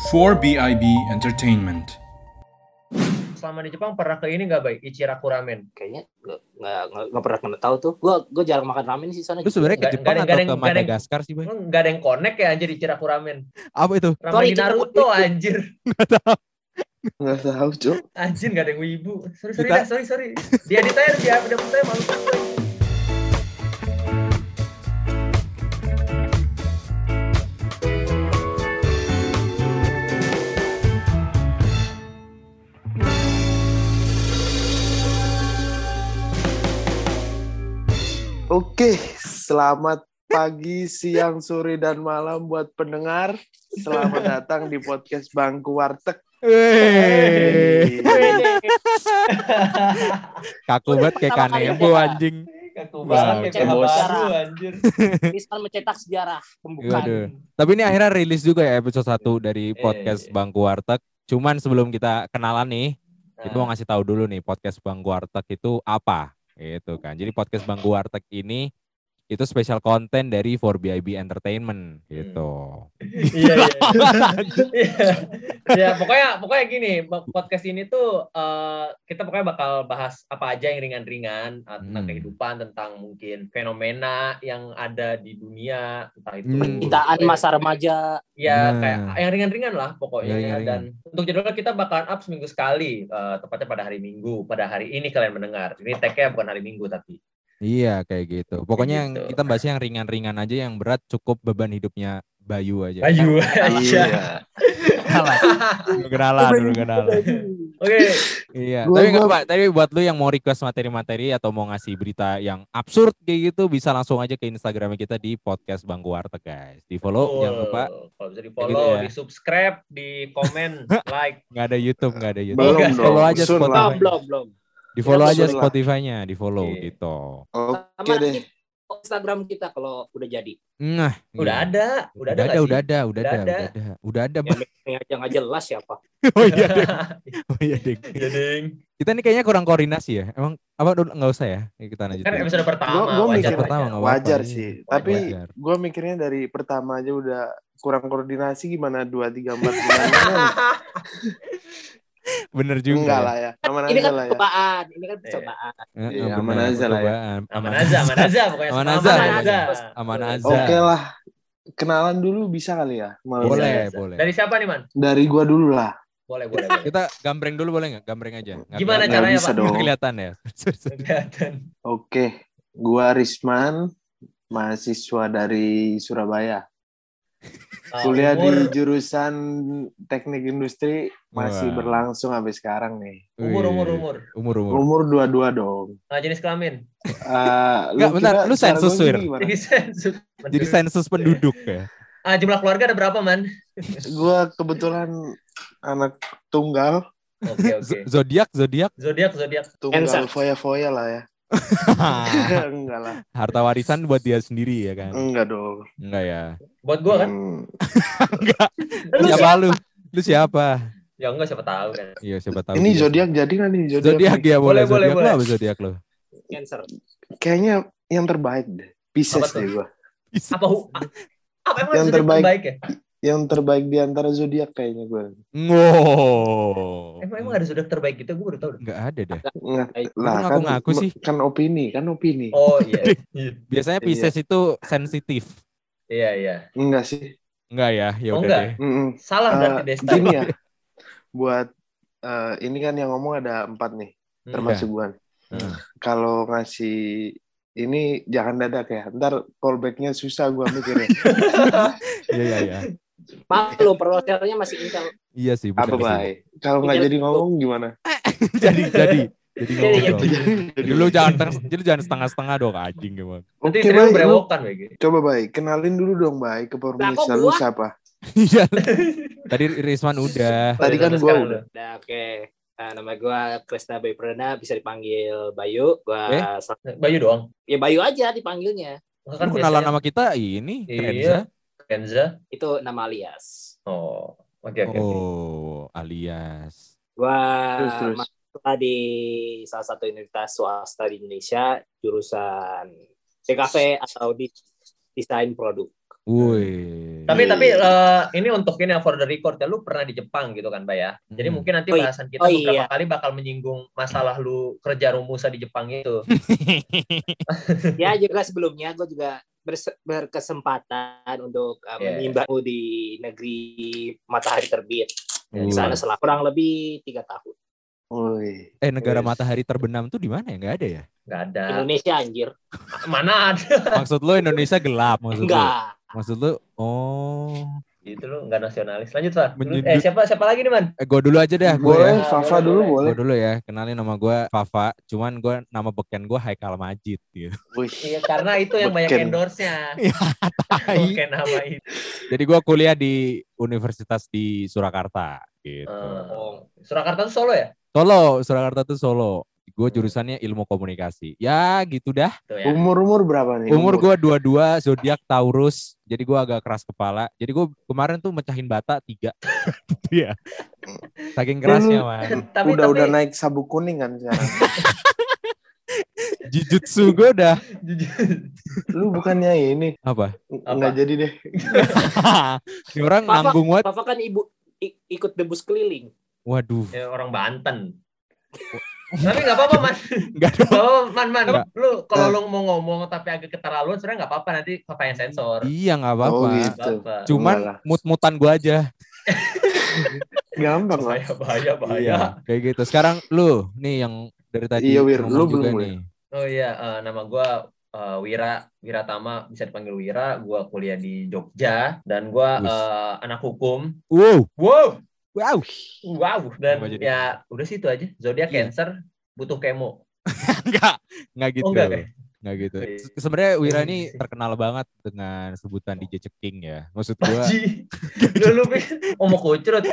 4BIB Entertainment. Selama di Jepang pernah ke ini nggak baik Ichiraku Ramen? kayaknya nggak nggak pernah kena tahu tuh gue gue jarang makan ramen sih sana Lu sebenarnya ke Jepang ada- atau ke Madagaskar sih, Boy? Emang nggak ada yang connect ya anjir Ichiraku Ramen? Apa itu? Ramen Sorry, Naruto itu. anjir. Nggak tahu, Cok. Anjir nggak ada yang wibu. Sorry sorry sorry sorry. Di edit aja dia udah saya malu. Oke, selamat pagi, siang, sore, dan malam buat pendengar. Selamat datang di podcast Bangku Warteg. Kaku banget kayak kanebo anjing. Kaku banget kayak baru anjir. Bisa mencetak sejarah pembukaan Waduh. Tapi ini akhirnya rilis juga ya episode 1 dari podcast Eh. Bangku Warteg. Cuman sebelum kita kenalan nih, kita mau Nah, ngasih tahu dulu nih podcast Bangku Warteg itu apa. Gitu kan. Jadi podcast Bangku Warteg ini itu spesial konten dari 4BIB Entertainment gitu. Iya iya. Iya. Ya pokoknya pokoknya gini podcast ini tuh eh, kita pokoknya bakal bahas apa aja yang ringan-ringan eh, tentang Hmm. kehidupan tentang mungkin fenomena yang ada di dunia entah itu Hmm. cintaan masa remaja ya Nah. kayak yang ringan-ringan lah pokoknya Ya, ya, ringan-ringan. dan untuk jadwalnya kita bakalan up seminggu sekali eh, tepatnya pada hari Minggu pada hari ini kalian mendengar ini tag-nya bukan hari Minggu tapi Iya kayak gitu. Pokoknya yang gitu. kita bahasnya yang ringan-ringan aja, yang berat cukup beban hidupnya Bayu aja. Ayu aja Iya. Dulu kenalan, dulu kenalan. oke Iya. Gua- Tapi nggak gua- apa. Tapi buat lu yang mau request materi-materi atau mau ngasih berita yang absurd kayak gitu, bisa langsung aja ke Instagramnya kita di podcast Bangku Warteg guys. Di follow, jangan lupa. kalau bisa di Kayak follow gitu ya. di subscribe di komen like Nggak ada YouTube, nggak ada YouTube. Belum dong. follow aja Spotify. belum belum belum Di follow Ya, aja. Spotify-nya, di follow Iya. gitu. Oke sama deh. Instagram kita kalau udah jadi Nah, udah iya. ada udah ada udah ada, sih? udah ada, udah Udah ada, ada. udah ada, udah ada. yang yang aja nggak jelas siapa Oh iya, Deng. oh iya, Deng. ya ding Kita nih kayaknya kurang koordinasi ya. Emang apa nggak usah ya? Ya, Kita lanjut. kan episode pertama Gua- gua wajar mikir wajar. pertama Wajar iya. sih. Tapi Wajar. gue mikirnya dari pertama aja udah kurang koordinasi gimana dua tiga empat Bener juga. enggak ya. lah ya aman ini aja kan lah ya percobaan ini kan percobaan Iya, eh, aman benar, aja lah ya. percobaan. aman aja aman aja pokoknya Aman Aman aja, aja, aman Aman aja. oke lah kenalan dulu bisa kali ya malam Boleh, ini? Bisa, boleh. dari siapa nih man dari gua dulu lah boleh boleh, boleh. Kita gambreng dulu boleh nggak? Gambreng aja. Gimana caranya, bisa Pak? dong kelihatan ya. kelihatan oke gua Risman mahasiswa dari Surabaya kuliah umur, di jurusan teknik industri masih Wah. berlangsung sampai sekarang nih umur umur umur Umur umur. umur dua dua dong Ah, jenis kelamin Eh, Nggak, bentar, kira lu sensus, gua Wir? gini gimana? jadi sensus Jadi sensus penduduk ya. ah jumlah keluarga ada berapa man gua kebetulan anak tunggal oke oke Z- Zodiak, zodiak. zodiak zodiak tunggal Cancer. foya-foya lah ya enggak lah Harta warisan buat dia sendiri ya kan? enggak dong Enggak ya. buat gua kan Hmm, Lu siapa lu? Lu siapa? ya enggak siapa tahu kan Iya siapa tahu. ini dia. zodiak jadi nggak nih zodiak Zodiak ya boleh. Boleh, lo boleh. apa zodiak lo? cancer kayaknya yang terbaik deh Pisces deh gua apa apa emang Yang terbaik. terbaik ya yang terbaik di antara zodiak kayaknya gua Wow. emang emang ada zodiak terbaik gitu gua baru tahu Enggak ada dah. Nggak, Baik. lah Lu kan ngaku-ngaku sih. kan opini kan opini oh iya Iya. Biasanya Iya. Pisces itu sensitif. iya iya enggak sih Enggak ya? Ya Oh, udah enggak. deh. Mm-mm. salah Eh, berarti Desta gini ya buat eh, ini kan yang ngomong ada empat nih Hmm. termasuk gua Hmm. kalau ngasih ini jangan dadak ya ntar callbacknya susah gua mikirnya Iya iya iya. Maklum prosesornya masih intel Iya sih apa sih. baik kalau nggak jadi ngomong gimana jadi jadi jadi Jadi, jadi. Jadi lu jangan jadi jangan setengah-setengah dong anjing emang. nanti baik, lu berewokan BG coba baik kenalin dulu dong baik ke pemirsa kok lu siapa Iya. Tadi Risman udah. Tadi kan gua udah. Nah, oke Nah, nama gue Krisna Bayu Perdana, bisa dipanggil Bayu. Gua Eh? Bayu doang ya Bayu aja dipanggilnya. kan kenalan nama kita ini Iya. Kenza Itu nama alias. oh oke oke oke. Oh, alias. Gua Terus, terus. mahasiswa di salah satu universitas swasta di Indonesia, jurusan DKV atau di desain produk. Wih. Tapi tapi eh, ini untuk ini for the record ya lu pernah di Jepang gitu kan, Mbak ya. Jadi Hmm. mungkin nanti Oh, iya. bahasan kita Oh, beberapa iya. kali bakal menyinggung masalah lu kerja rumusa di Jepang itu. ya juga sebelumnya gue juga berkesempatan untuk uh, Yeah. menimbamu di negeri matahari terbit. Ya, Di sana mana? selama kurang lebih tiga tahun. Woi. eh negara matahari terbenam tuh di mana ya? Nggak ada ya? Nggak ada. Indonesia anjir. Mana ada? Maksud lu Indonesia gelap maksud lu? Enggak. Maksud lu oh. Itu lu nggak nasionalis. Lanjut, Pak. Lu- Menyudut- Eh, siapa siapa lagi nih, Man? Eh, gue dulu aja dah, gue Boleh, ya. Fafa dulu boleh. boleh. Gue dulu ya, kenalin nama gue Fafa, cuman gue nama beken gue Haikal Majid gitu. Wih. Iya, karena itu yang banyak endorse-nya. Iya. Bukan nama itu. Jadi gue kuliah di Universitas di Surakarta gitu. Oh. Surakarta tuh Solo ya? Solo, Surakarta tuh Solo. Gue jurusannya ilmu komunikasi. Ya gitu dah. Tuh ya. Umur-umur berapa nih? Umur gue 22, zodiak Taurus. Jadi gue agak keras kepala. Jadi gue kemarin tuh mecahin bata tiga. Gitu ya. Saking kerasnya man. tapi udah tapi udah naik sabuk kuning kan sekarang. Jujutsu gue udah jujur. Lu bukannya ini apa? nggak jadi deh. Ini orang Papa, nanggung banget. Papa kan ibu ikut debus keliling. Waduh. ya, orang Banten. Tapi nggak apa-apa, Man. Enggak Nggak dong. apa-apa, Man, Man. Nggak. Lu kalau lu mau ngomong tapi agak keterlaluan, sebenarnya nggak apa-apa nanti papa yang sensor. Iya nggak apa-apa. Oh gitu. apa. Cuman mut-mutan gue aja. Gampang lah. Bahaya, bahaya, bahaya. Iya, kayak gitu. Sekarang lu nih yang dari tadi Iya, Wir. Lu juga belum, nih. Oh iya, eh, nama gua eh, Wira, Wira Tama, bisa dipanggil Wira. Gua kuliah di Jogja dan gua Wus. eh, anak hukum. Wow. Wow, Wow. wow. Dan jadi? ya udah sih itu aja. Zodiak Iya. Cancer butuh kemo. Enggak, enggak gitu. Oh, enggak, ya? Enggak gitu. Iya. Se- Sebenarnya Wira Oh, ini iya. terkenal banget dengan sebutan DJ Ceking ya. Maksud gua Haji. Lu lu oh mau kucrut.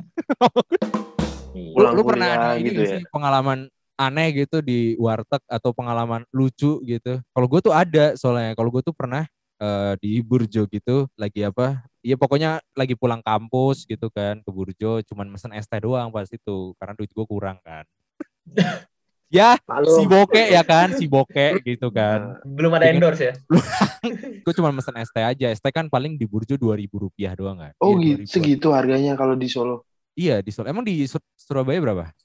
lu, pernah ada ini gitu nggak ya. sih pengalaman aneh gitu di warteg atau pengalaman lucu gitu. Kalau gue tuh ada soalnya. Kalau gue tuh pernah eh, di Burjo gitu lagi apa? ya pokoknya lagi pulang kampus gitu kan ke Burjo cuman mesen es teh doang pas itu karena duit gue kurang kan ya Malu. si boke ya kan si boke gitu nah, kan belum ada ya kan? endorse ya gue cuma mesen es teh aja es teh kan paling di Burjo dua ribu rupiah doang kan oh ya, segitu harganya kalau di Solo iya di Solo emang di Sur Surabaya berapa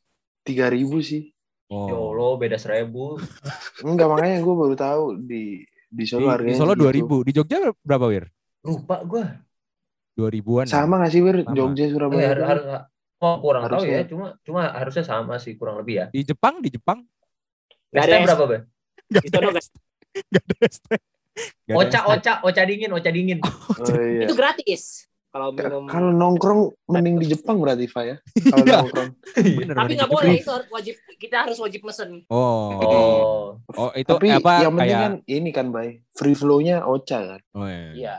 tiga ribu sih Oh. Beda seribu. Enggak makanya gue baru tahu di di Solo di, harganya. Di Solo dua ribu. Di Jogja berapa wir? Lupa gue. 2000-an. Sama nggak sih, Wir? Jogja, Surabaya. Eh, har oh, kurang harusnya. tahu ya, cuma cuma harusnya sama sih, kurang lebih ya. Di Jepang, di Jepang. Gak ada berapa, ber Gak ada. Gak ada. Oca, oca, oca dingin, oca dingin. Oh, oh iya. Itu gratis. Kalau minum... kalau nongkrong mending di Jepang berarti Fa ya. Kalau iya. nongkrong. Iya, Bener, Tapi nggak boleh itu harus wajib kita harus wajib mesen. Oh. Oh, oh itu Tapi apa yang penting kan ini kan Bay, free flow-nya Ocha kan. Oh, iya. iya.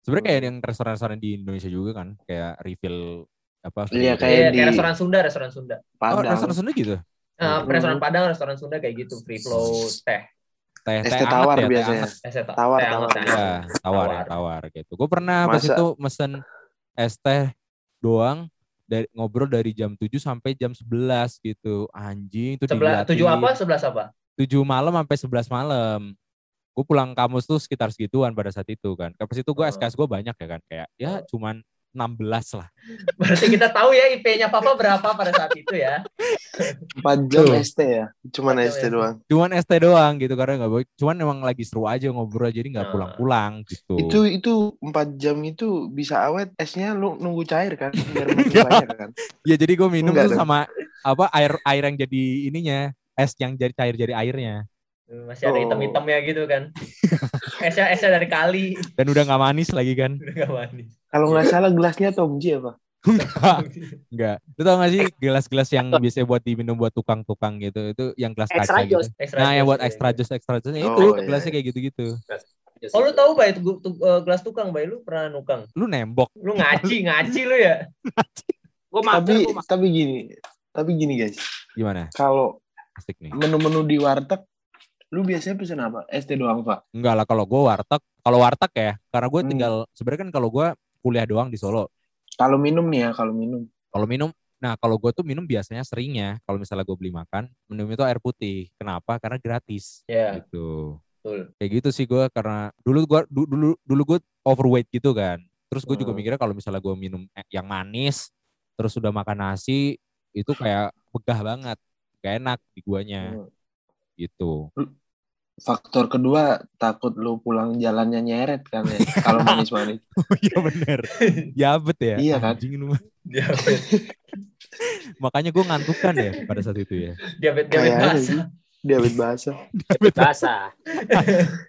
Sebenarnya kayak yang restoran-restoran di Indonesia juga kan, kayak refill apa? Iya, kayak iya, di- kayak restoran Sunda, restoran Sunda. Oh, Padang. restoran Sunda gitu. Hmm. restoran Padang, restoran Sunda kayak gitu, free flow teh. Teh, teh teh tawar ya, teh biasanya. Eh, tahu. Tawar, Teh tawar. teh Iya, hangat. tawar ya, Tawar. tawar gitu. Gue pernah pas itu mesen es teh doang dari ngobrol dari jam 7 sampai jam 11 gitu. Anjing itu Sebelah tujuh apa? Sebelas apa? 7 malam sampai 11 malam. Gue pulang kampus tuh sekitar segituan pada saat itu kan. Pas itu gue Oh. SKS gue banyak ya kan. Kayak ya cuman 16 lah. Berarti kita tahu ya IP-nya Papa berapa pada saat itu ya. 4 jam Tuh. ST ya. Cuman Empat ST ST. doang. Cuman ST doang gitu karena nggak boleh. Cuman emang lagi seru aja ngobrol jadi nggak Nah. pulang-pulang gitu. Itu itu 4 jam itu bisa awet esnya lu nunggu cair kan biar banyak kan. Ya jadi gue minum Enggak tuh dong. sama apa air air yang jadi ininya es yang jadi cair jadi airnya Masih ada Oh. hitam-hitamnya gitu kan. Esnya esnya dari kali. dan udah nggak manis lagi kan Udah gak manis. Kalau nggak salah gelasnya Tomji apa? enggak enggak lu tau gak sih gelas-gelas yang biasanya buat diminum buat tukang-tukang gitu itu yang gelas Extra kaca gitu. Extra nah yang buat iya, extra jus extra jus Oh, itu iya, gelasnya iya. kayak gitu-gitu Oh lu tahu Bay, tu, tu- eh, gelas tukang Bay, lu pernah nukang. lu nembok Lu ngaci, ngaci lu ya. Gue mager, Tapi gua mager. tapi gini, tapi gini guys. gimana Kalau asik nih menu-menu di warteg lu biasanya pesen apa? ST doang, Pak. enggak lah kalau gue warteg kalau warteg ya karena gue Hmm. tinggal sebenarnya kan kalau gue kuliah doang di Solo Kalau minum nih ya, kalau minum. kalau minum nah kalau gue tuh minum biasanya seringnya kalau misalnya gue beli makan minum itu air putih kenapa karena gratis Ya. gitu betul. Kayak gitu sih gue karena dulu gua du- dulu dulu gue overweight gitu kan. Terus gue juga Hmm. mikirnya kalau misalnya gue minum eh, yang manis terus udah makan nasi itu kayak begah banget. Gak enak di guanya Hmm. gitu. Faktor kedua takut lu pulang jalannya nyeret kan ya kalau manis-manis. Oh iya bener. Yabet ya. Iya kan? Anjing Makanya gue ngantukan ya pada saat itu ya. diabetes, diabetes Kayaknya basah. sih. Diabetes basah. Basah.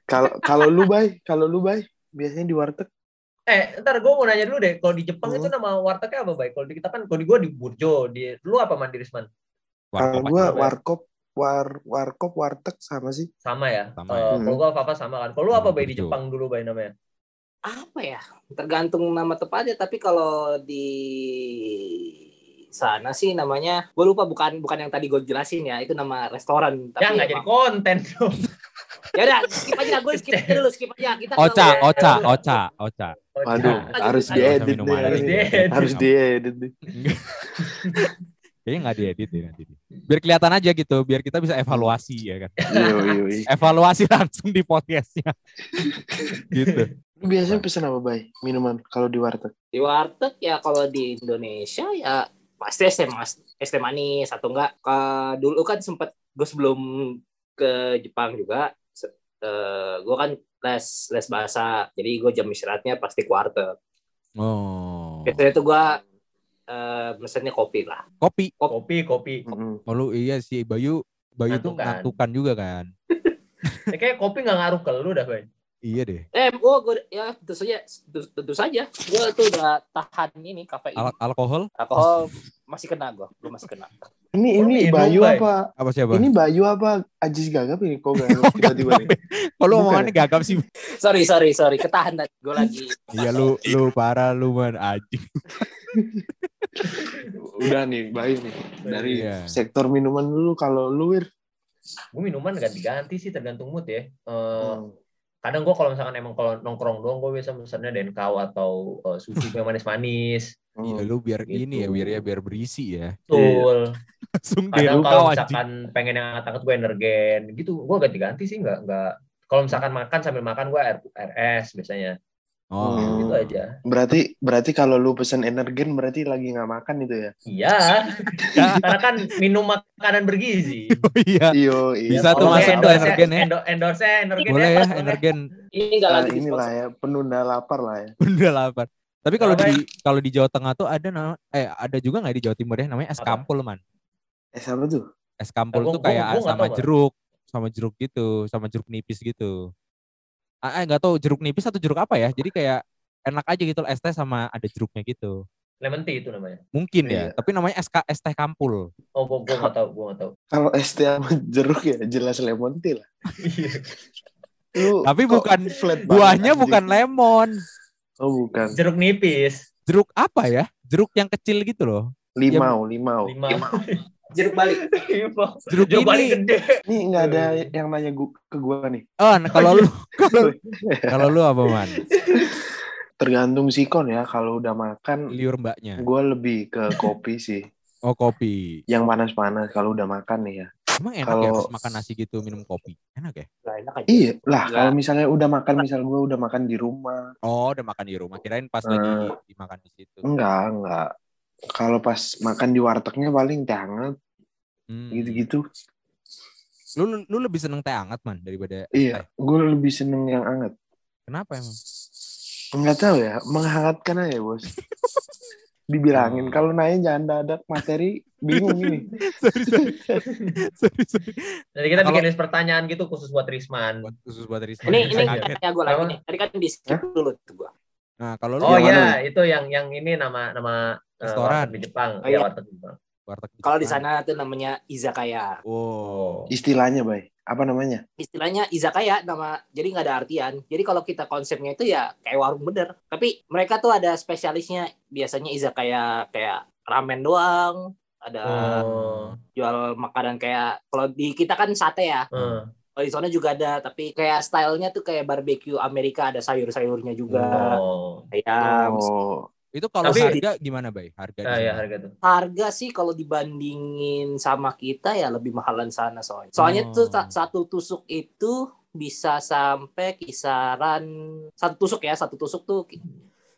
Kalau kalau lu bay, kalau lu bay biasanya di warteg Eh, ntar gue mau nanya dulu deh. Kalau di Jepang Hmm. itu nama wartegnya apa, Bay? Kalau di kita kan, kalau di gue di Burjo. Di, lu apa, Mandirisman? Kalau aja. warkop, war, warkop, warteg sama sih. Sama ya? Sama ya. Kalau gue apa-apa sama kan. Kalau lu apa, Bay, di. Jepang dulu, Bay, namanya? Apa ya? Tergantung nama tepatnya. Tapi kalau di sana sih namanya, gue lupa bukan bukan yang tadi gue jelasin ya. Itu nama restoran. Tapi ya, nggak jadi konten dong. Ya udah, skip aja. Gue skip aja dulu, skip aja. Kita Oca, kalau- Oca, Oca, Oca. Waduh, harus diedit. Harus diedit. Harus diedit. Kayaknya nggak diedit deh nanti. Biar kelihatan aja gitu, biar kita bisa evaluasi ya kan. Iya, iya, iya. Evaluasi langsung di podcastnya. gitu. Biasanya pesen apa, Bay? Minuman kalau di warteg? Di warteg ya kalau di Indonesia ya pasti es teh mas es teh manis atau enggak ke dulu kan sempet gue sebelum ke Jepang juga se- eh, gue kan les les bahasa jadi gue jam istirahatnya pasti ke warteg Oh. biasanya itu gue eh mesennya kopi lah Kopi. Kopi, kopi. Oh lu iya sih Bayu Bayu tuh Ngantukan. ngantukan juga kan. Eh, kayak kopi nggak ngaruh ke lu dah, Bay. Iya deh. eh oh gue ya tentu saja tentu, tentu saja gue tuh udah tahan ini kafein Al- alkohol alkohol masih kena gue gue masih kena Ini Oh, ini Bayu Bay. apa? apa siapa? Ini Bayu apa? Ajis Gagap ini kok gak tiba-tiba nih. Kalau omongannya gagap sih. sorry sorry sorry ketahan gue lagi Iya lu lu parah lu man anjing. Udah nih, Bayu nih. Dari Iya. sektor minuman dulu kalau lu Wir. Gue minuman ganti-ganti sih, tergantung mood ya. Eh, Hmm. Kadang gue kalau misalkan emang kalau nongkrong doang, gue biasa mesennya denkau atau eh, susu yang manis-manis. Iya Hmm. lu biar Gitu. ini ya biar ya biar berisi ya. Betul. Langsung kadang kalau misalkan pengen yang hangat-hangat gue energen gitu gue ganti-ganti sih nggak nggak kalau misalkan makan sambil makan gue RS biasanya Oh. Hmm. gitu aja Berarti berarti kalau lu pesen energen berarti lagi nggak makan itu ya? iya karena kan minum makanan bergizi Oh iya. Iyo, iya. Bisa tuh masuk endorse- energen ya. endo- endorse energen Boleh ya boleh. energen ini nggak Nah, lagi inilah disponsor. ya penunda lapar lah ya. udah lapar. Tapi kalau di kalau di Jawa Tengah tuh ada nama eh ada juga nggak di Jawa Timur ya namanya es Apa? kampul man. Eh apa tuh? Es kampul Nah, gua- tuh kayak sama jeruk, sama jeruk gitu, sama jeruk nipis gitu. Ah, eh, nggak tahu jeruk nipis atau jeruk apa ya. Jadi kayak enak aja gitu es teh sama ada jeruknya gitu. lemon tea itu namanya Mungkin ya, Iya. tapi namanya es, es teh kampul. oh gue gue nggak tahu gue nggak tahu Kalau es teh sama jeruk ya jelas lemon tea lah. Iya. Lu Tapi bukan flat Buahnya anjing? bukan lemon. Oh bukan. jeruk nipis Jeruk apa ya? Jeruk yang kecil gitu loh. Limau, limau. lima jeruk balik Lima. Jeruk jeruk balik ini. gede Ini nggak ada yang nanya gua, ke gua nih. Oh, nah, kalau lu kalau kalau lu apa man? Tergantung sikon ya. Kalau udah makan, Liur mbaknya. gua lebih ke kopi sih. Oh kopi. Yang panas-panas kalau udah makan nih ya. Emang enak ya Kalau- habis makan nasi gitu minum kopi? Enak ya? Lah, enak aja. Iya lah. Enggak. Kalau misalnya udah makan, misal gua udah makan di rumah, Oh, udah makan di rumah. Kirain pas Eh. lagi dimakan di situ. enggak, enggak. Kalau pas makan di wartegnya paling teh hangat, Hmm. gitu-gitu. Lu, lu lu lebih seneng teh hangat man daripada Iya, teh. gue lebih seneng yang hangat. Kenapa emang? Enggak tahu ya, menghangatkan aja bos. Dibilangin Oh. kalau nanya jangan dadak materi bingung ini. sorry, sorry. sorry, sorry. Nanti kita bikin list pertanyaan gitu khusus buat Risman. Khusus buat Risma. ini ini Kaget. tanya gue lagi nih tadi kan di skip dulu tuh gue Nah, kalau lu Oh iya, itu yang yang ini nama nama Restoran. di Jepang. Oh, Iya, iya. warteg di Jepang. warteg kalau di sana tuh namanya izakaya Wow. Istilahnya, Bay. Apa namanya? istilahnya izakaya nama jadi nggak ada artian jadi kalau kita konsepnya itu ya kayak warung bener tapi mereka tuh ada spesialisnya biasanya izakaya kayak ramen doang ada Oh. jual makanan kayak kalau di kita kan sate ya Eh. kalau di sana juga ada tapi kayak stylenya tuh kayak barbecue Amerika ada sayur-sayurnya juga Oh. ayam Oh, Itu kalau Tapi- harga gimana, Bay? Harga ya sana. harga tuh. harga sih kalau dibandingin sama kita ya lebih mahalan sana soalnya. Soalnya Oh. tuh sa- satu tusuk itu bisa sampai kisaran satu tusuk ya satu tusuk tuh ki-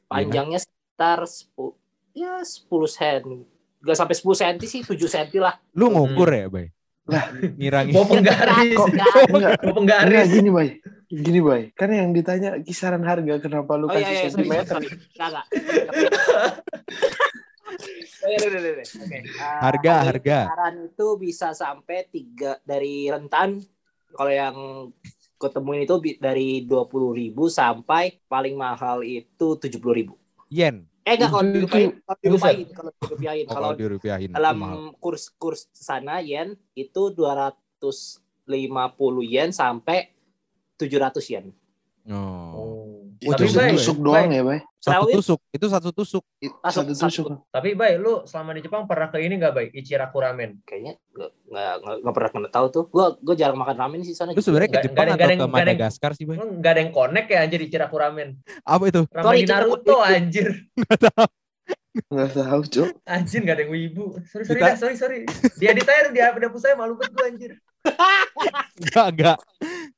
panjangnya sekitar 10 ya 10 sen Gak sampai 10 cm sih 7 cm lah Lu ngukur ya, Bay? Lah. ngirangin. Bawa penggaris. Kok- Enggak. Bawa Enggak, enggak penggaris. gini, Bay. Gini, Bay. Kan yang ditanya kisaran harga, kenapa lu Oh iya kasih iya sentimeter? sorry. Iya. Oke. Uh, Harga, harga. Kisaran itu bisa sampai tiga dari rentan. Kalau yang ketemuin itu dari 20.000 sampai paling mahal itu 70.000. Yen. Eh enggak kalau dirupiahin, kalau dirupiahin, kalau dirupiahin. Oh, Kalau kalau dirupiahin dalam kurs kurs sana yen itu 250 yen sampai 700 yen. Oh. Oh. Oh, Tapi tusuk- Bay, Tusuk Bay, doang ya, Bay? Satu tusuk, itu satu tusuk. I- Satu- Satu satu. tusuk. Tapi Bay, lu selama di Jepang pernah ke ini nggak Bay? Ichiraku Ramen. Kayaknya nggak nggak pernah kena tahu tuh. Gua gua jarang makan ramen sih sana. Lu sebenarnya ke Jepang ada- atau ada- ke ada- Madagaskar sih, Bay? Lu nggak ada yang connect ya anjir Ichiraku Ramen. Apa itu? Ramen Sorry, di Naruto anjir. Nggak tahu, Cok. Anjir nggak ada yang wibu. Sorry, sorry, Kita- dah, sorry, sorry. Di edit aja di dapur saya malu banget gue anjir. Enggak, enggak.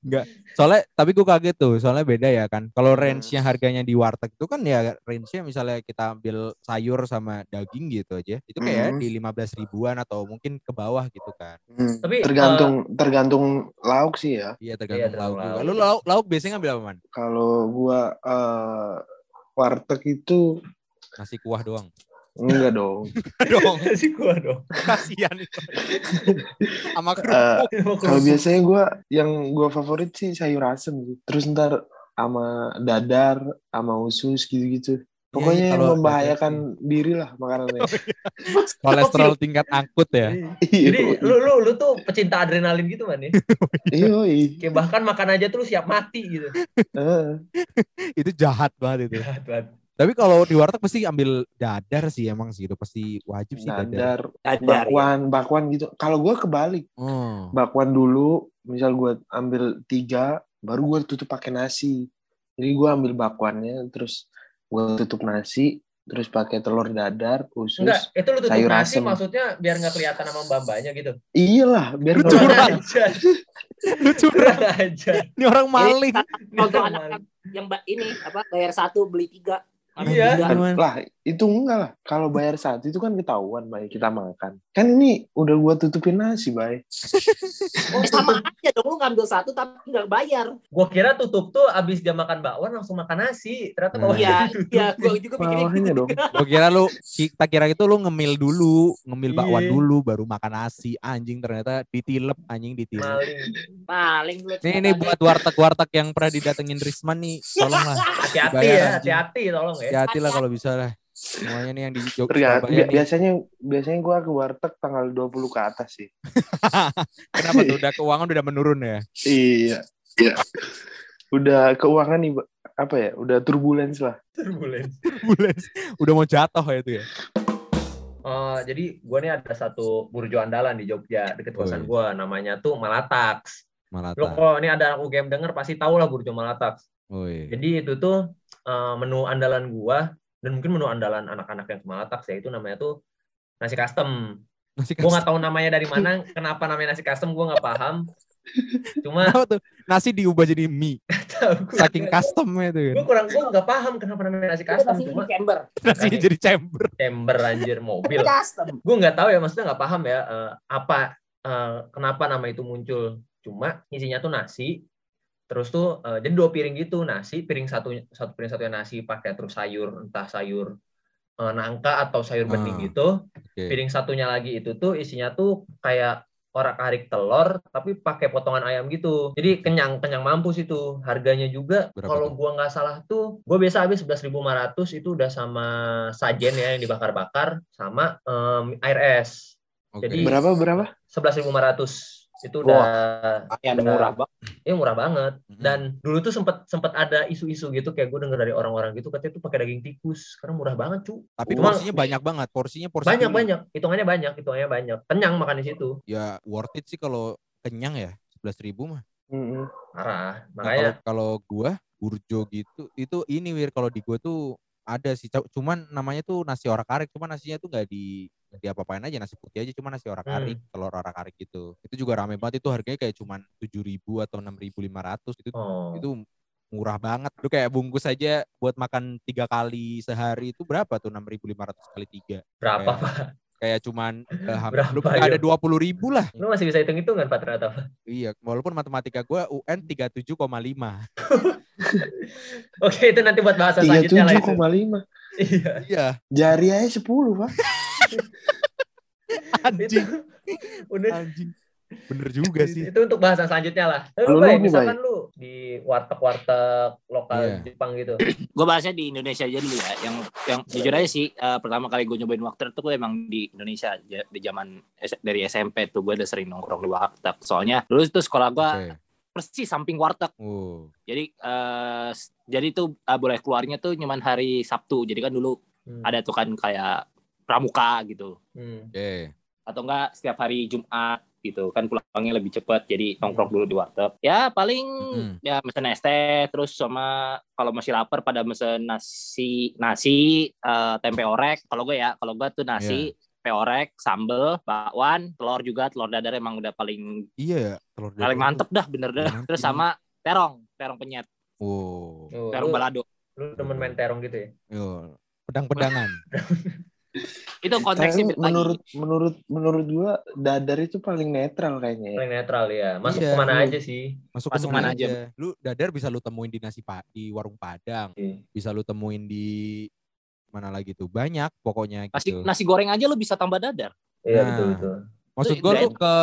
Enggak. Soalnya tapi gue kaget tuh, soalnya beda ya kan. Kalau Hmm. range-nya harganya di warteg itu kan ya range-nya misalnya kita ambil sayur sama daging gitu aja. Itu kayak Hmm. di 15 ribuan atau mungkin ke bawah gitu kan. Hmm, Tapi, tergantung tergantung lauk sih ya. Iya tergantung tergantung lauk juga. lauk. Lu lauk, lauk biasanya ngambil apa man? Kalau gua eh, warteg itu Nasi kuah doang. Enggak dong. dong. sih gua dong. Kasihan itu. Sama Eh, kerupuk. Kalau biasanya gua yang gua favorit sih sayur asem gitu. Terus ntar sama dadar, sama usus gitu-gitu. Pokoknya Iya, iya, yang kalau membahayakan diri lah makanannya. kolesterol tingkat angkut ya. Jadi lu lu lu tuh pecinta adrenalin gitu man ya. Iya, iya. Kayak bahkan makan aja tuh lu siap mati gitu. Heeh. itu jahat banget itu. Jahat banget. Tapi kalau di warteg pasti ambil dadar sih emang sih itu pasti wajib sih dadar. Dadar, Dadar, ya. bakwan, bakwan gitu. Kalau gua kebalik, Oh. bakwan dulu, misal gua ambil tiga, baru gua tutup pakai nasi. Jadi gua ambil bakwannya, terus gua tutup nasi, terus pakai telur dadar, usus. Enggak, itu lu tutup sayur nasi asem. maksudnya biar nggak kelihatan sama mbak-mbaknya gitu. Iyalah, biar Lu Kurang aja. Lucu Kurang aja. Ini orang maling. Contoh anak yang ba- ini apa bayar satu beli tiga. Anak Iya. Gimana? lah itu enggak lah kalau bayar satu itu kan ketahuan baik kita makan kan ini udah gua tutupin nasi baik Oh, sama aja dong lu ngambil satu tapi nggak bayar. Gua kira tutup tuh abis dia makan bakwan langsung makan nasi. Ternyata bawahnya Iya, ditutup. iya, gua juga pikirnya bawahnya gitu. dong Gue kira lu kita kira itu lu ngemil dulu, ngemil bakwan Iya. dulu baru makan nasi. Anjing ternyata ditilep anjing ditilep. Paling lu. Nih ini buat warteg-warteg yang pernah didatengin Risman nih, tolonglah Hati-hati ya, hati-hati tolong ya. Hati-hati lah kalau bisa lah. Semuanya nih yang di Jog- tergantung Surabaya nih. biasanya biasanya gua ke warteg tanggal 20 ke atas sih Kenapa tuh udah keuangan udah menurun ya? iya iya udah keuangan nih apa ya udah turbulence lah Turbulence. Bulan udah mau jatuh ya itu ya. Oh, jadi gua nih ada satu burjo andalan di Jogja deket kosan gua namanya tuh Malatax. Malah Lo kalau ini ada anak UGM denger pasti tahu lah burjo Malatax. Woi. Jadi itu tuh eh, menu andalan gua dan mungkin menu andalan anak-anak yang ke Malatax ya itu namanya tuh nasi custom. Nasi Gua nggak custom. tahu namanya dari mana, kenapa namanya nasi custom gua nggak paham. Cuma tuh? Nasi diubah jadi mie. Saking customnya itu kan. Gua kurang gua nggak paham kenapa namanya nasi custom. Cuma chamber. Nasinya jadi chamber. chamber anjir mobil. Custom. gue nggak tahu ya maksudnya nggak paham ya eh, apa eh, kenapa nama itu muncul cuma isinya tuh nasi terus tuh eh, jadi dua piring gitu nasi piring satu satu piring satunya nasi pakai terus sayur entah sayur eh, nangka atau sayur bening Ah, gitu. Oke. piring satunya lagi itu tuh isinya tuh kayak orak arik telur tapi pakai potongan ayam gitu. Jadi kenyang kenyang mampus itu harganya juga kalau gua nggak salah tuh gua biasa habis 11.500 itu udah sama sajen ya yang dibakar-bakar sama em, air es. Oke. Jadi- berapa berapa? 11.500 itu udah Yang udah- murah banget. ya murah banget Mhm. dan dulu tuh sempat sempat ada isu-isu gitu kayak gue denger dari orang-orang gitu katanya tuh pakai daging tikus karena murah banget cu tapi Cuma- porsinya banyak banget. Porsinya porsi banyak gede. banyak hitungannya banyak hitungannya banyak kenyang makan di situ Ya worth it sih kalau kenyang ya. 11.000 ribu mah. Mm-mm. parah Nah, makanya kalau kalau gua burjo gitu itu ini wir kalau di gua tuh ada sih cu- cuman namanya tuh nasi orak arik cuman nasinya tuh nggak di nggak dia apa-apain aja nasi putih aja cuma nasi orak arik telur orak arik gitu itu juga rame banget itu harganya kayak cuman tujuh ribu atau enam ribu lima ratus itu Oh. itu murah banget lu kayak bungkus aja buat makan tiga kali sehari itu berapa tuh enam ribu lima ratus kali tiga Berapa, kayak- Pak? kayak cuman hampir Berapa, lu ada yuk? dua puluh ribu lah Lu masih bisa hitung-hitungan, Pak, ternyata, Pak. iya walaupun matematika gua UN 37,5 Oke, itu nanti buat bahasan Tiga selanjutnya lah tujuh itu. koma lima. Iya. iya Jari aja sepuluh pak. Itu anjing udah. Anjing. Bener juga sih. itu untuk bahasan selanjutnya lah. Tapi lu, Bay, lu, misalkan lu di warteg-warteg lokal Iya. Jepang gitu. gue bahasnya di Indonesia aja dulu ya. Yang yang jujur aja sih eh, pertama kali gue nyobain waktu itu gue emang di Indonesia di zaman dari SMP tuh. Gue udah sering nongkrong di warteg. Soalnya dulu itu sekolah gue oke. persis samping warteg. Oh jadi eh, s- jadi tuh eh, boleh keluarnya tuh cuman hari Sabtu. Jadi kan dulu Hmm. ada tuh kan kayak pramuka gitu. Hmm. oke. Atau enggak setiap hari Jumat gitu. Kan pulangnya lebih cepat jadi nongkrong dulu di warteg. Ya paling Mhm. ya mesen es teh terus sama kalau masih lapar pada mesen nasi nasi eh, tempe orek. Kalau gue ya kalau gue tuh nasi tempe orek sambel bakwan telur juga telur dadar emang udah paling iya ya telur dadar paling mantep dah bener dah. Mantep. terus sama terong terong penyet. Wow. Oh, terong lu, balado. lu demen main terong gitu ya? Yo, pedang-pedangan itu konteksnya Tapi menurut lagi menurut menurut gua dadar itu paling netral kayaknya. ya. Paling netral ya. Masuk Iya, ke mana lu- aja sih? masuk, Masuk ke mana mana aja. Lu dadar bisa lu temuin di nasi pa di warung Padang, Iya. bisa lu temuin di mana lagi tuh banyak pokoknya nasi gitu. nasi goreng aja lo bisa tambah dadar Iya Nah. betul betul. Maksud gua lu ke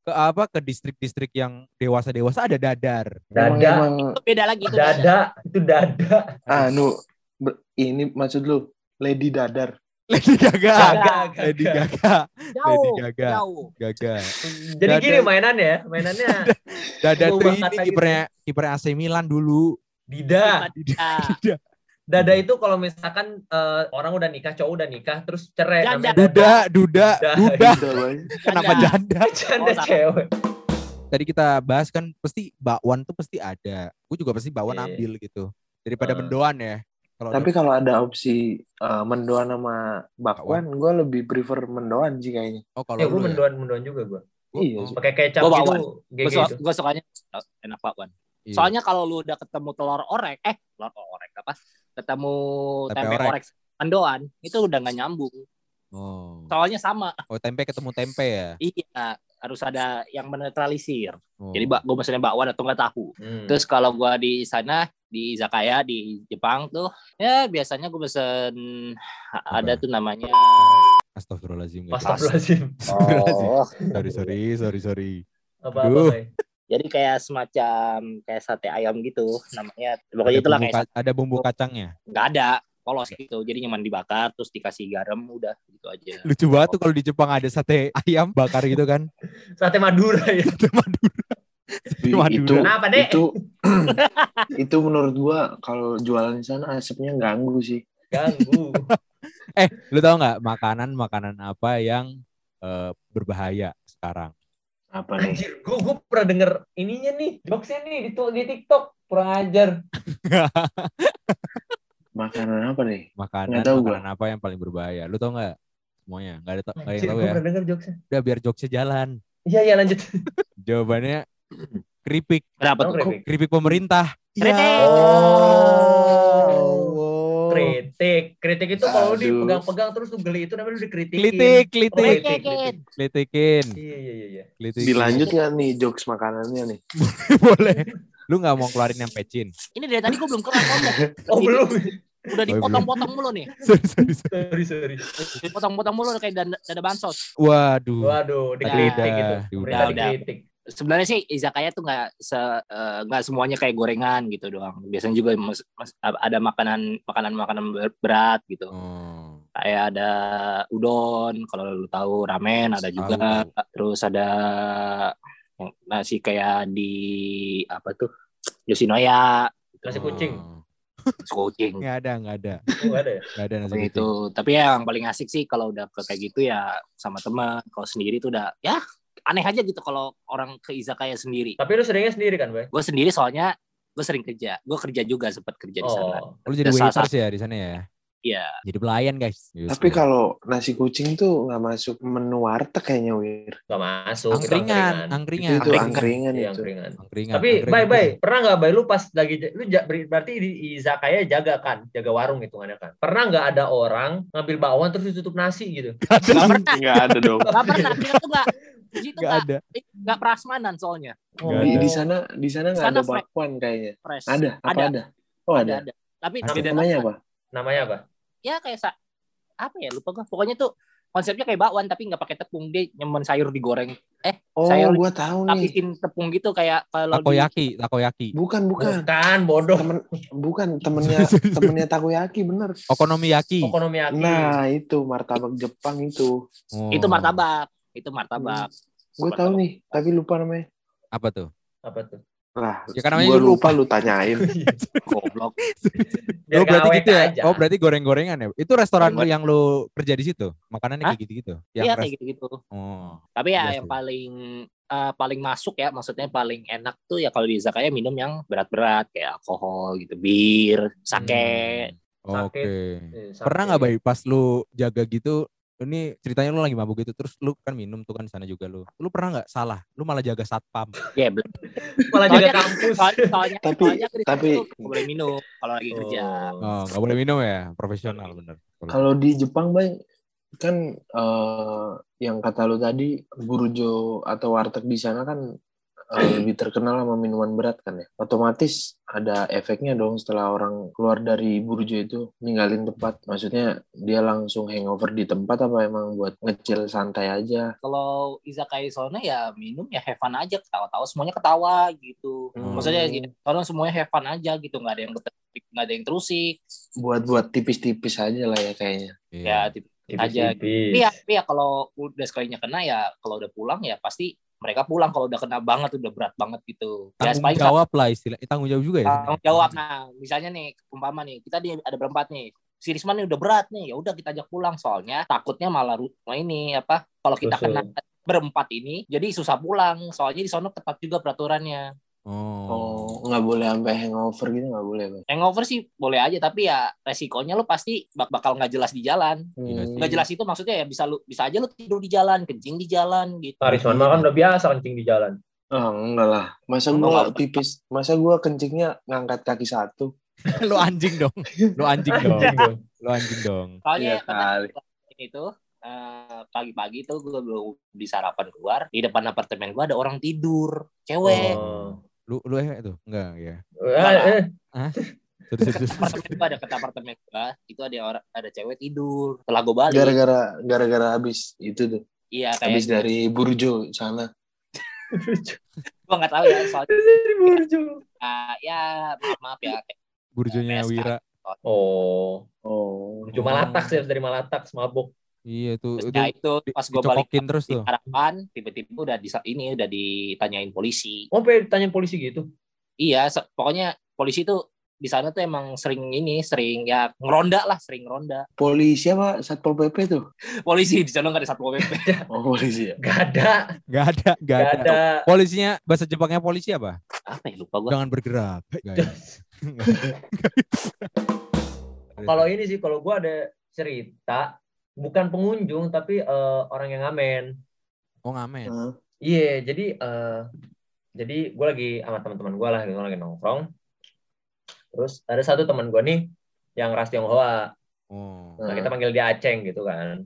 ke apa ke distrik-distrik yang dewasa-dewasa ada dadar. Dada, emang itu beda lagi itu beda. dada, itu dada. anu ber- ini maksud lu Lady Dadar. Lady Gaga. Gaga, Lady gaga. Gaga. jauh Gaga. jauh Gaga. Jadi Dada. gini mainannya, ya, mainannya tuh bakat ini kipernya kipernya AC Milan dulu. Dida. Ah, Dada itu kalau misalkan eh, orang udah nikah, cowok udah nikah, terus cerai Janda. namanya Duda, duda, Duda. duda. Kenapa janda? Janda Oh, cewek. Tadi kita bahas kan pasti bakwan tuh pasti ada. Gue juga pasti bakwan Iya. ambil gitu. Daripada Eh. mendoan ya. Kalau Tapi kalau ada opsi eh, mendoan sama bakwan, gua lebih prefer mendoan sih kayaknya. oh kalau Ya gue lu ya. mendoan mendoan juga gue. Gua- Iya oh. Pakai kecap Gua gitu, bakwan. GG gue gue sukanya enak bakwan iya. soalnya kalau lu udah ketemu telur orek eh telur orek apa ketemu Tempe tempe, orek. orek mendoan itu udah nggak nyambung Oh. soalnya sama oh tempe ketemu tempe ya. iya harus ada yang menetralisir Oh. jadi gue mesennya bakwan atau nggak tahu Hmm. terus kalau gua di sana di izakaya di Jepang tuh ya biasanya gue pesen ada tuh namanya Astagfirullahaladzim. Astagfirullahaladzim. oh Sorry, sorry, sorry, sorry. Apa-apa, Aduh. Bay? jadi kayak semacam kayak sate ayam gitu namanya pokoknya itulah bumbu, kayak ka- ada bumbu kacangnya. nggak ada polos gitu jadi nyaman dibakar terus dikasih garam udah gitu aja Lucu banget tuh kalau di Jepang ada sate ayam bakar gitu kan. Sate Madura ya. Sate Madura. Itu Kenapa, Dek? itu itu menurut gua kalau jualan di sana asapnya ganggu sih. Ganggu. Eh, lu tau nggak makanan makanan apa yang eh, berbahaya sekarang? Apa nih? Anjir, gue gue pernah denger ininya nih, jokesnya nih di, di TikTok. Kurang ajar. Makanan apa nih? Makanan Nggak tahu gua. makanan apa yang paling berbahaya? Lu tau nggak? Semuanya nggak ada tau- nggak yang tahu ya. pernah denger jokesnya. Udah biar jokesnya jalan. Iya, iya lanjut. Jawabannya keripik, kenapa Emang tuh keripik? keripik pemerintah. Kritik. Oh. Kritik. Kritik itu kalau dipegang-pegang terus lu geli itu namanya lu dikritikin. Klitik, Oh, klitik, kritik, kritik. klitikin, Iya, iya, iya, iya. klitikin. Dilanjut nggak nih jokes makanannya nih? boleh. Lu nggak mau keluarin yang pecin? ini dari tadi gue belum kelar ngomong Oh, belum. udah dipotong-potong mulu nih sorry, sorry, sorry. sorry, sorry. dipotong-potong mulu kayak dada, dada bansos Waduh. Waduh, dikritik gitu. udah, udah. dikritik. Sebenarnya sih izakaya tuh nggak se eh, nggak semuanya kayak gorengan gitu doang biasanya juga mas- mas- ada makanan makanan makanan ber- berat gitu Oh. kayak ada udon kalau lu tahu ramen ada juga terus ada yang nasi kayak di apa tuh Yoshinoya Nasi kucing. Oh. nasi kucing Nggak ada, nggak ada. Oh, nggak ada ya? Nggak ada nasi kucing. itu tapi yang paling asik sih kalau udah ke kayak gitu ya sama teman kalau sendiri tuh udah ya aneh aja gitu kalau orang ke izakaya sendiri Tapi lu seringnya sendiri kan, Bay? gue sendiri soalnya gue sering kerja gue kerja juga sempat kerja di sana Oh. Oh, Lu jadi Ada waiters ya di sana ya? Iya. Jadi pelayan guys. Gitu. Tapi kalau nasi kucing tuh nggak masuk menu warteg kayaknya Wir. Gak masuk. itu angkringan, angkringan. angkringan, Itu Angkringan. angkringan Iya, itu. angkringan. angkringan. Tapi angkringan bye itu. bye, pernah nggak bay lu pas lagi lu berarti di izakaya jaga kan, jaga warung hitungannya kan. Pernah nggak ada orang ngambil bakwan terus ditutup nasi gitu? Gak pernah. Nggak ada dong. Gak pernah. Kita tuh gak. Nggak gak, ada. gak prasmanan soalnya. Oh, Di, di sana di sana nggak ada bakwan kayaknya. Fresh. Ada? Apa Ada. ada? Oh ada. ada. Tapi Ada. beda Namanya nama. apa? Namanya apa? Ya kayak sa apa ya lupa gua. Pokoknya tuh konsepnya kayak bakwan tapi nggak pakai tepung dia nyemen sayur digoreng. Eh, Oh, Saya- gua tahu nih. tepung gitu kayak kalau di Takoyaki, takoyaki. Bukan, bukan. Bukan, bodoh. Temen, bukan temennya temennya takoyaki bener. Okonomiyaki. Okonomiyaki. Nah itu martabak Jepang itu. Oh. itu martabak. Itu martabak. Gue tahu nih, tapi lupa namanya. Apa tuh? Apa tuh? Lah, Ya kan namanya gue juga lupa lu tanyain. Goblok. Biar oh berarti gitu ya? aja. Oh berarti goreng-gorengan ya? Itu restoran lu Goreng. yang lu kerja di situ? Makanannya Hah? kayak gitu-gitu? Iya kayak gitu-gitu. Oh. Tapi ya Iya yang paling eh, paling masuk ya, maksudnya paling enak tuh ya kalau di izakaya minum yang berat-berat kayak alkohol gitu, bir, sake. Hmm. Oke. Eh, Pernah nggak Bay pas lu jaga gitu ini ceritanya lu lagi mabuk gitu terus lu kan minum tuh kan di sana juga lu. Lu pernah nggak salah? Lu malah jaga satpam. Ya, belum. Malah jaga kampus. soalnya, soalnya, Tapi- soalnya tapi- nggak boleh minum kalau lagi kerja. Oh. Oh, nggak boleh minum ya, profesional bener. Kalau di Jepang, Bang, kan eh, yang kata lu tadi, burjo atau warteg di sana kan lebih terkenal sama minuman berat kan ya. Otomatis ada efeknya dong setelah orang keluar dari burjo itu ninggalin tempat. Maksudnya dia langsung hangover di tempat apa emang buat ngecil santai aja? Kalau izakaya sono ya minum ya have fun aja, ketawa-tawa semuanya ketawa gitu. Hmm. Maksudnya gitu, sono semuanya have fun aja gitu, nggak ada yang nggak ada yang terusik. Buat buat tipis-tipis aja lah ya kayaknya. Ya, Iya. tipis aja. Tipis-tipis. Tapi ya, tapi ya kalau udah sekalinya kena ya kalau udah pulang ya pasti mereka pulang kalau udah kena banget udah berat banget gitu. Ya Tanggung paling jawab lah istilah. eh, Tanggung jawab juga ya. tanggung jawab. Nah, misalnya nih umpama nih kita di ada berempat nih. Si Risman nih udah berat nih, ya udah kita ajak pulang soalnya takutnya malah nah ini apa kalau kita kena berempat ini jadi susah pulang soalnya di sono ketat juga peraturannya. Oh. Oh, nggak boleh sampai hangover gitu nggak boleh, Bang. Hangover sih boleh aja tapi ya resikonya lo pasti bak- bakal nggak jelas di jalan. Iya sih. Nggak jelas itu maksudnya ya bisa lu bisa aja lu tidur di jalan, kencing di jalan gitu. Arisman mah kan udah biasa kencing di jalan. Oh, enggak lah. Masa gua apa-apa. pipis, masa gua kencingnya ngangkat kaki satu. lu anjing dong. Lu anjing dong. Lu anjing dong. Soalnya Iya kali. ini tuh eh, pagi-pagi tuh gue belum di sarapan keluar di depan apartemen gue ada orang tidur cewek Oh. Lu lu eh itu enggak ya. Eh, eh. Terus terus, terus. apartemen gue ada ke apartemen gue itu ada orang ada cewek tidur setelah gue balik Gara-gara gara-gara habis itu tuh. iya Habis kayak dari Burjo sana. gue nggak tahu ya soalnya Dari Burjo. ah, ya maaf maaf ya Burjonya. Wira. Oh. Oh. Burjo Malatak sih dari Malatak mabuk. Iya tuh Terus itu ya itu di- pas gue balik terus tuh. harapan tiba-tiba udah di ini udah ditanyain polisi Oh, pengen tanya polisi gitu. iya pokoknya polisi tuh di sana tuh emang sering ini sering ya ngeronda lah sering ronda Polisi apa? Satpol PP tuh? polisi di sana nggak ada satpol pp Oh, polisi ya. Gak ada. Gak ada, gak Gak ada. ada. Polisinya bahasa Jepangnya polisi apa? apa ya lupa gue Jangan bergerak. Gak. Kalau ini sih, kalau gue ada cerita, bukan pengunjung, tapi eh, orang yang ngamen. Oh ngamen. Hah? Iya, jadi eh, jadi gue lagi sama teman-teman gue lah, gitu, lagi nongkrong. Terus ada satu teman gue nih yang ras Tionghoa. Oh. Nah, kita panggil dia Aceng gitu kan.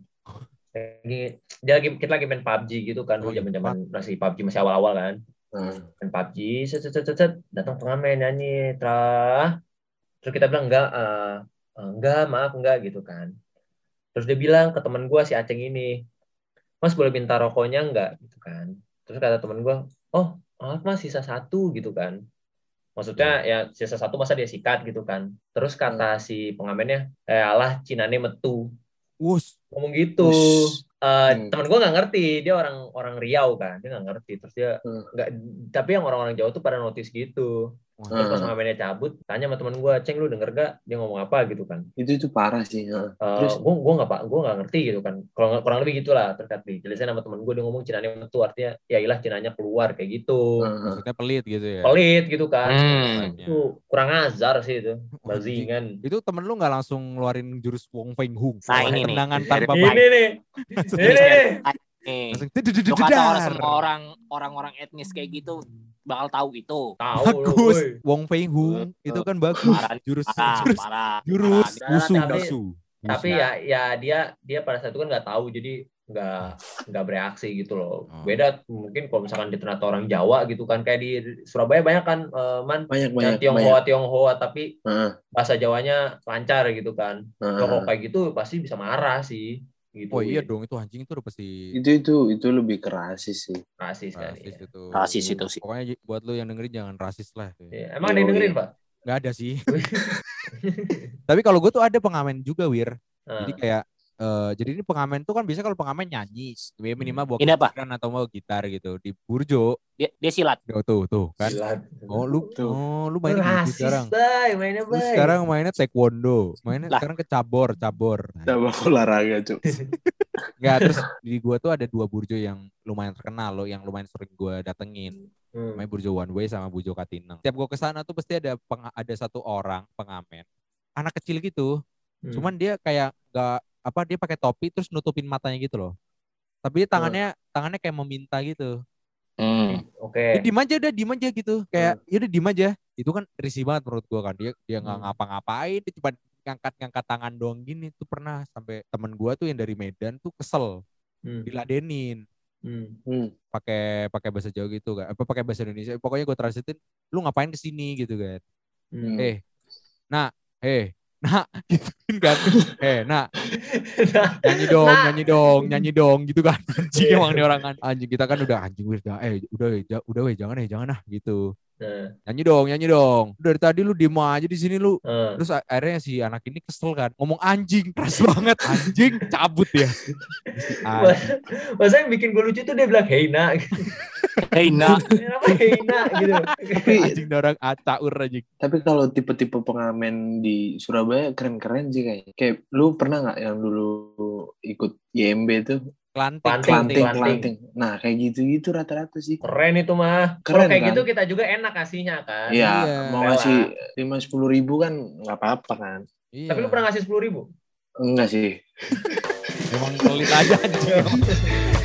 Lagi, dia lagi kita lagi main PUBG gitu kan, Oh, dulu iya, zaman-zaman masih PUBG masih awal-awal kan. Hmm. Main PUBG, set set set set, set. datang pengamen nyanyi, tra. Terus kita bilang enggak, eh, enggak, maaf enggak gitu kan. Terus dia bilang ke teman gue si Aceng ini, Mas boleh minta rokoknya enggak gitu kan. Terus kata teman gue, oh maaf mas sisa satu gitu kan. Maksudnya ya sisa satu masa dia sikat gitu kan. Terus kata si pengamennya, eh alah cinane metu. Wus. Ngomong gitu. Us. Eh, Hmm. teman gue nggak ngerti dia orang orang Riau kan dia nggak ngerti terus dia Hmm. nggak tapi yang orang-orang Jawa tuh pada notice gitu Terus pas Hmm. pengamennya cabut, tanya sama temen gue, Ceng lu denger gak dia ngomong apa gitu kan. Itu itu parah sih. heeh. Eh, Terus gue gue nggak pak, gue nggak ngerti gitu kan. Kalau kurang lebih gitulah terkait dijelasin sama temen gue dia ngomong cinanya metu artinya ya ilah cinanya keluar kayak gitu. maksudnya pelit gitu ya. Pelit gitu kan. Hmm. Itu kurang ajar sih itu. Bajingan. Itu temen lu nggak langsung ngeluarin jurus Wong Feng Hung. Nah, ini nih. tendangan Dari- tanpa Ini Ini nih, ini nih. Nih, kata orang semua orang orang-orang etnis kayak gitu bakal tahu itu. Tahu bagus woi. Wong Feng Hung itu kan bagus Parah, jurus Parah, jurus parah. jurus parah. wusu Tapi- wusu Tapi ya ya dia dia pada saat itu kan nggak tahu jadi nggak nggak bereaksi gitu loh. Oh. Beda mungkin kalau misalkan di ternyata orang Jawa gitu kan kayak di Surabaya banyak kan eh, man banyak yang banyak banyak. Tionghoa Tionghoa tapi Heeh, bahasa Jawanya lancar gitu kan. heeh. Kalau kayak gitu pasti bisa marah sih gitu. oh iya dong itu anjing itu udah pasti Itu itu itu lebih kerasis sih. Rasis kan. rasis ya. itu Rasis itu sih. pokoknya buat lu yang dengerin jangan rasis lah Iya, Emang ada yang dengerin, Pak? nggak ada sih tapi kalau gue tuh ada pengamen juga wir jadi Nah, kayak eh, jadi ini pengamen tuh kan bisa kalau pengamen nyanyi ya minimal bawa Ini apa? gitar atau mau gitar gitu di burjo Dia, dia silat. tuh tuh, tuh kan gila. oh lu Tuh. oh lu main gitu rasis, sekarang Bay, mainnya lu sekarang mainnya taekwondo mainnya Lah. sekarang ke cabor cabor Coba olahraga, Cuk. Nggak, terus di gua tuh ada dua burjo yang lumayan terkenal loh, yang lumayan sering gua datengin. Hmm. Namanya Burjo One Way sama Burjo Katineng. Setiap gua ke sana tuh pasti ada peng- ada satu orang pengamen, anak kecil gitu. Hmm. Cuman dia kayak nggak apa dia pakai topi terus nutupin matanya gitu loh. Tapi dia tangannya tangannya kayak meminta gitu. Hmm. Oke. Dia diem aja udah diem aja gitu. Kayak ya udah diem aja. Itu kan risih banget menurut gua kan. Dia dia nggak Hmm. ngapa-ngapain, dia cuma ngangkat-ngangkat tangan doang gini tuh pernah sampai temen gua tuh yang dari Medan tuh kesel Hmm. diladenin Hmm. Hmm. pakai pakai bahasa Jawa gitu kan apa pakai bahasa Indonesia pokoknya gue translatein lu ngapain ke sini gitu kan Hmm. eh nak eh nak gitu kan eh nak nyanyi dong Nak. nyanyi dong nyanyi dong gitu kan? Anjing emang nih orang kan. Anjing kita kan udah anjing eh udah weh, ja- udah weh jangan eh jangan ah gitu Nah, nyanyi dong nyanyi dong. Dari tadi lu diem aja di sini lu. Eh. terus akhirnya si anak ini kesel kan. Ngomong anjing keras banget anjing cabut ya Si anjing. Masa yang bikin gue lucu tuh dia bilang hey nak. Hey, nah. Kenapa hey nak gitu. Tapi anjing orang acaur anjing. Tapi kalau tipe-tipe pengamen di Surabaya keren-keren sih kayaknya. Kayak lu pernah nggak yang dulu ikut YMB tuh Kelanting kelanting. kelanting. Nah kayak gitu-gitu rata-rata sih. Keren itu mah Keren, Kalau kayak kan? gitu kita juga enak kasihnya kan Iya, Iya. mau ngasih lima sepuluh ribu kan nggak apa-apa kan? Iya. Tapi lu pernah ngasih sepuluh ribu? Enggak sih. Emang pelit aja.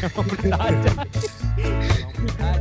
Emang pelit aja.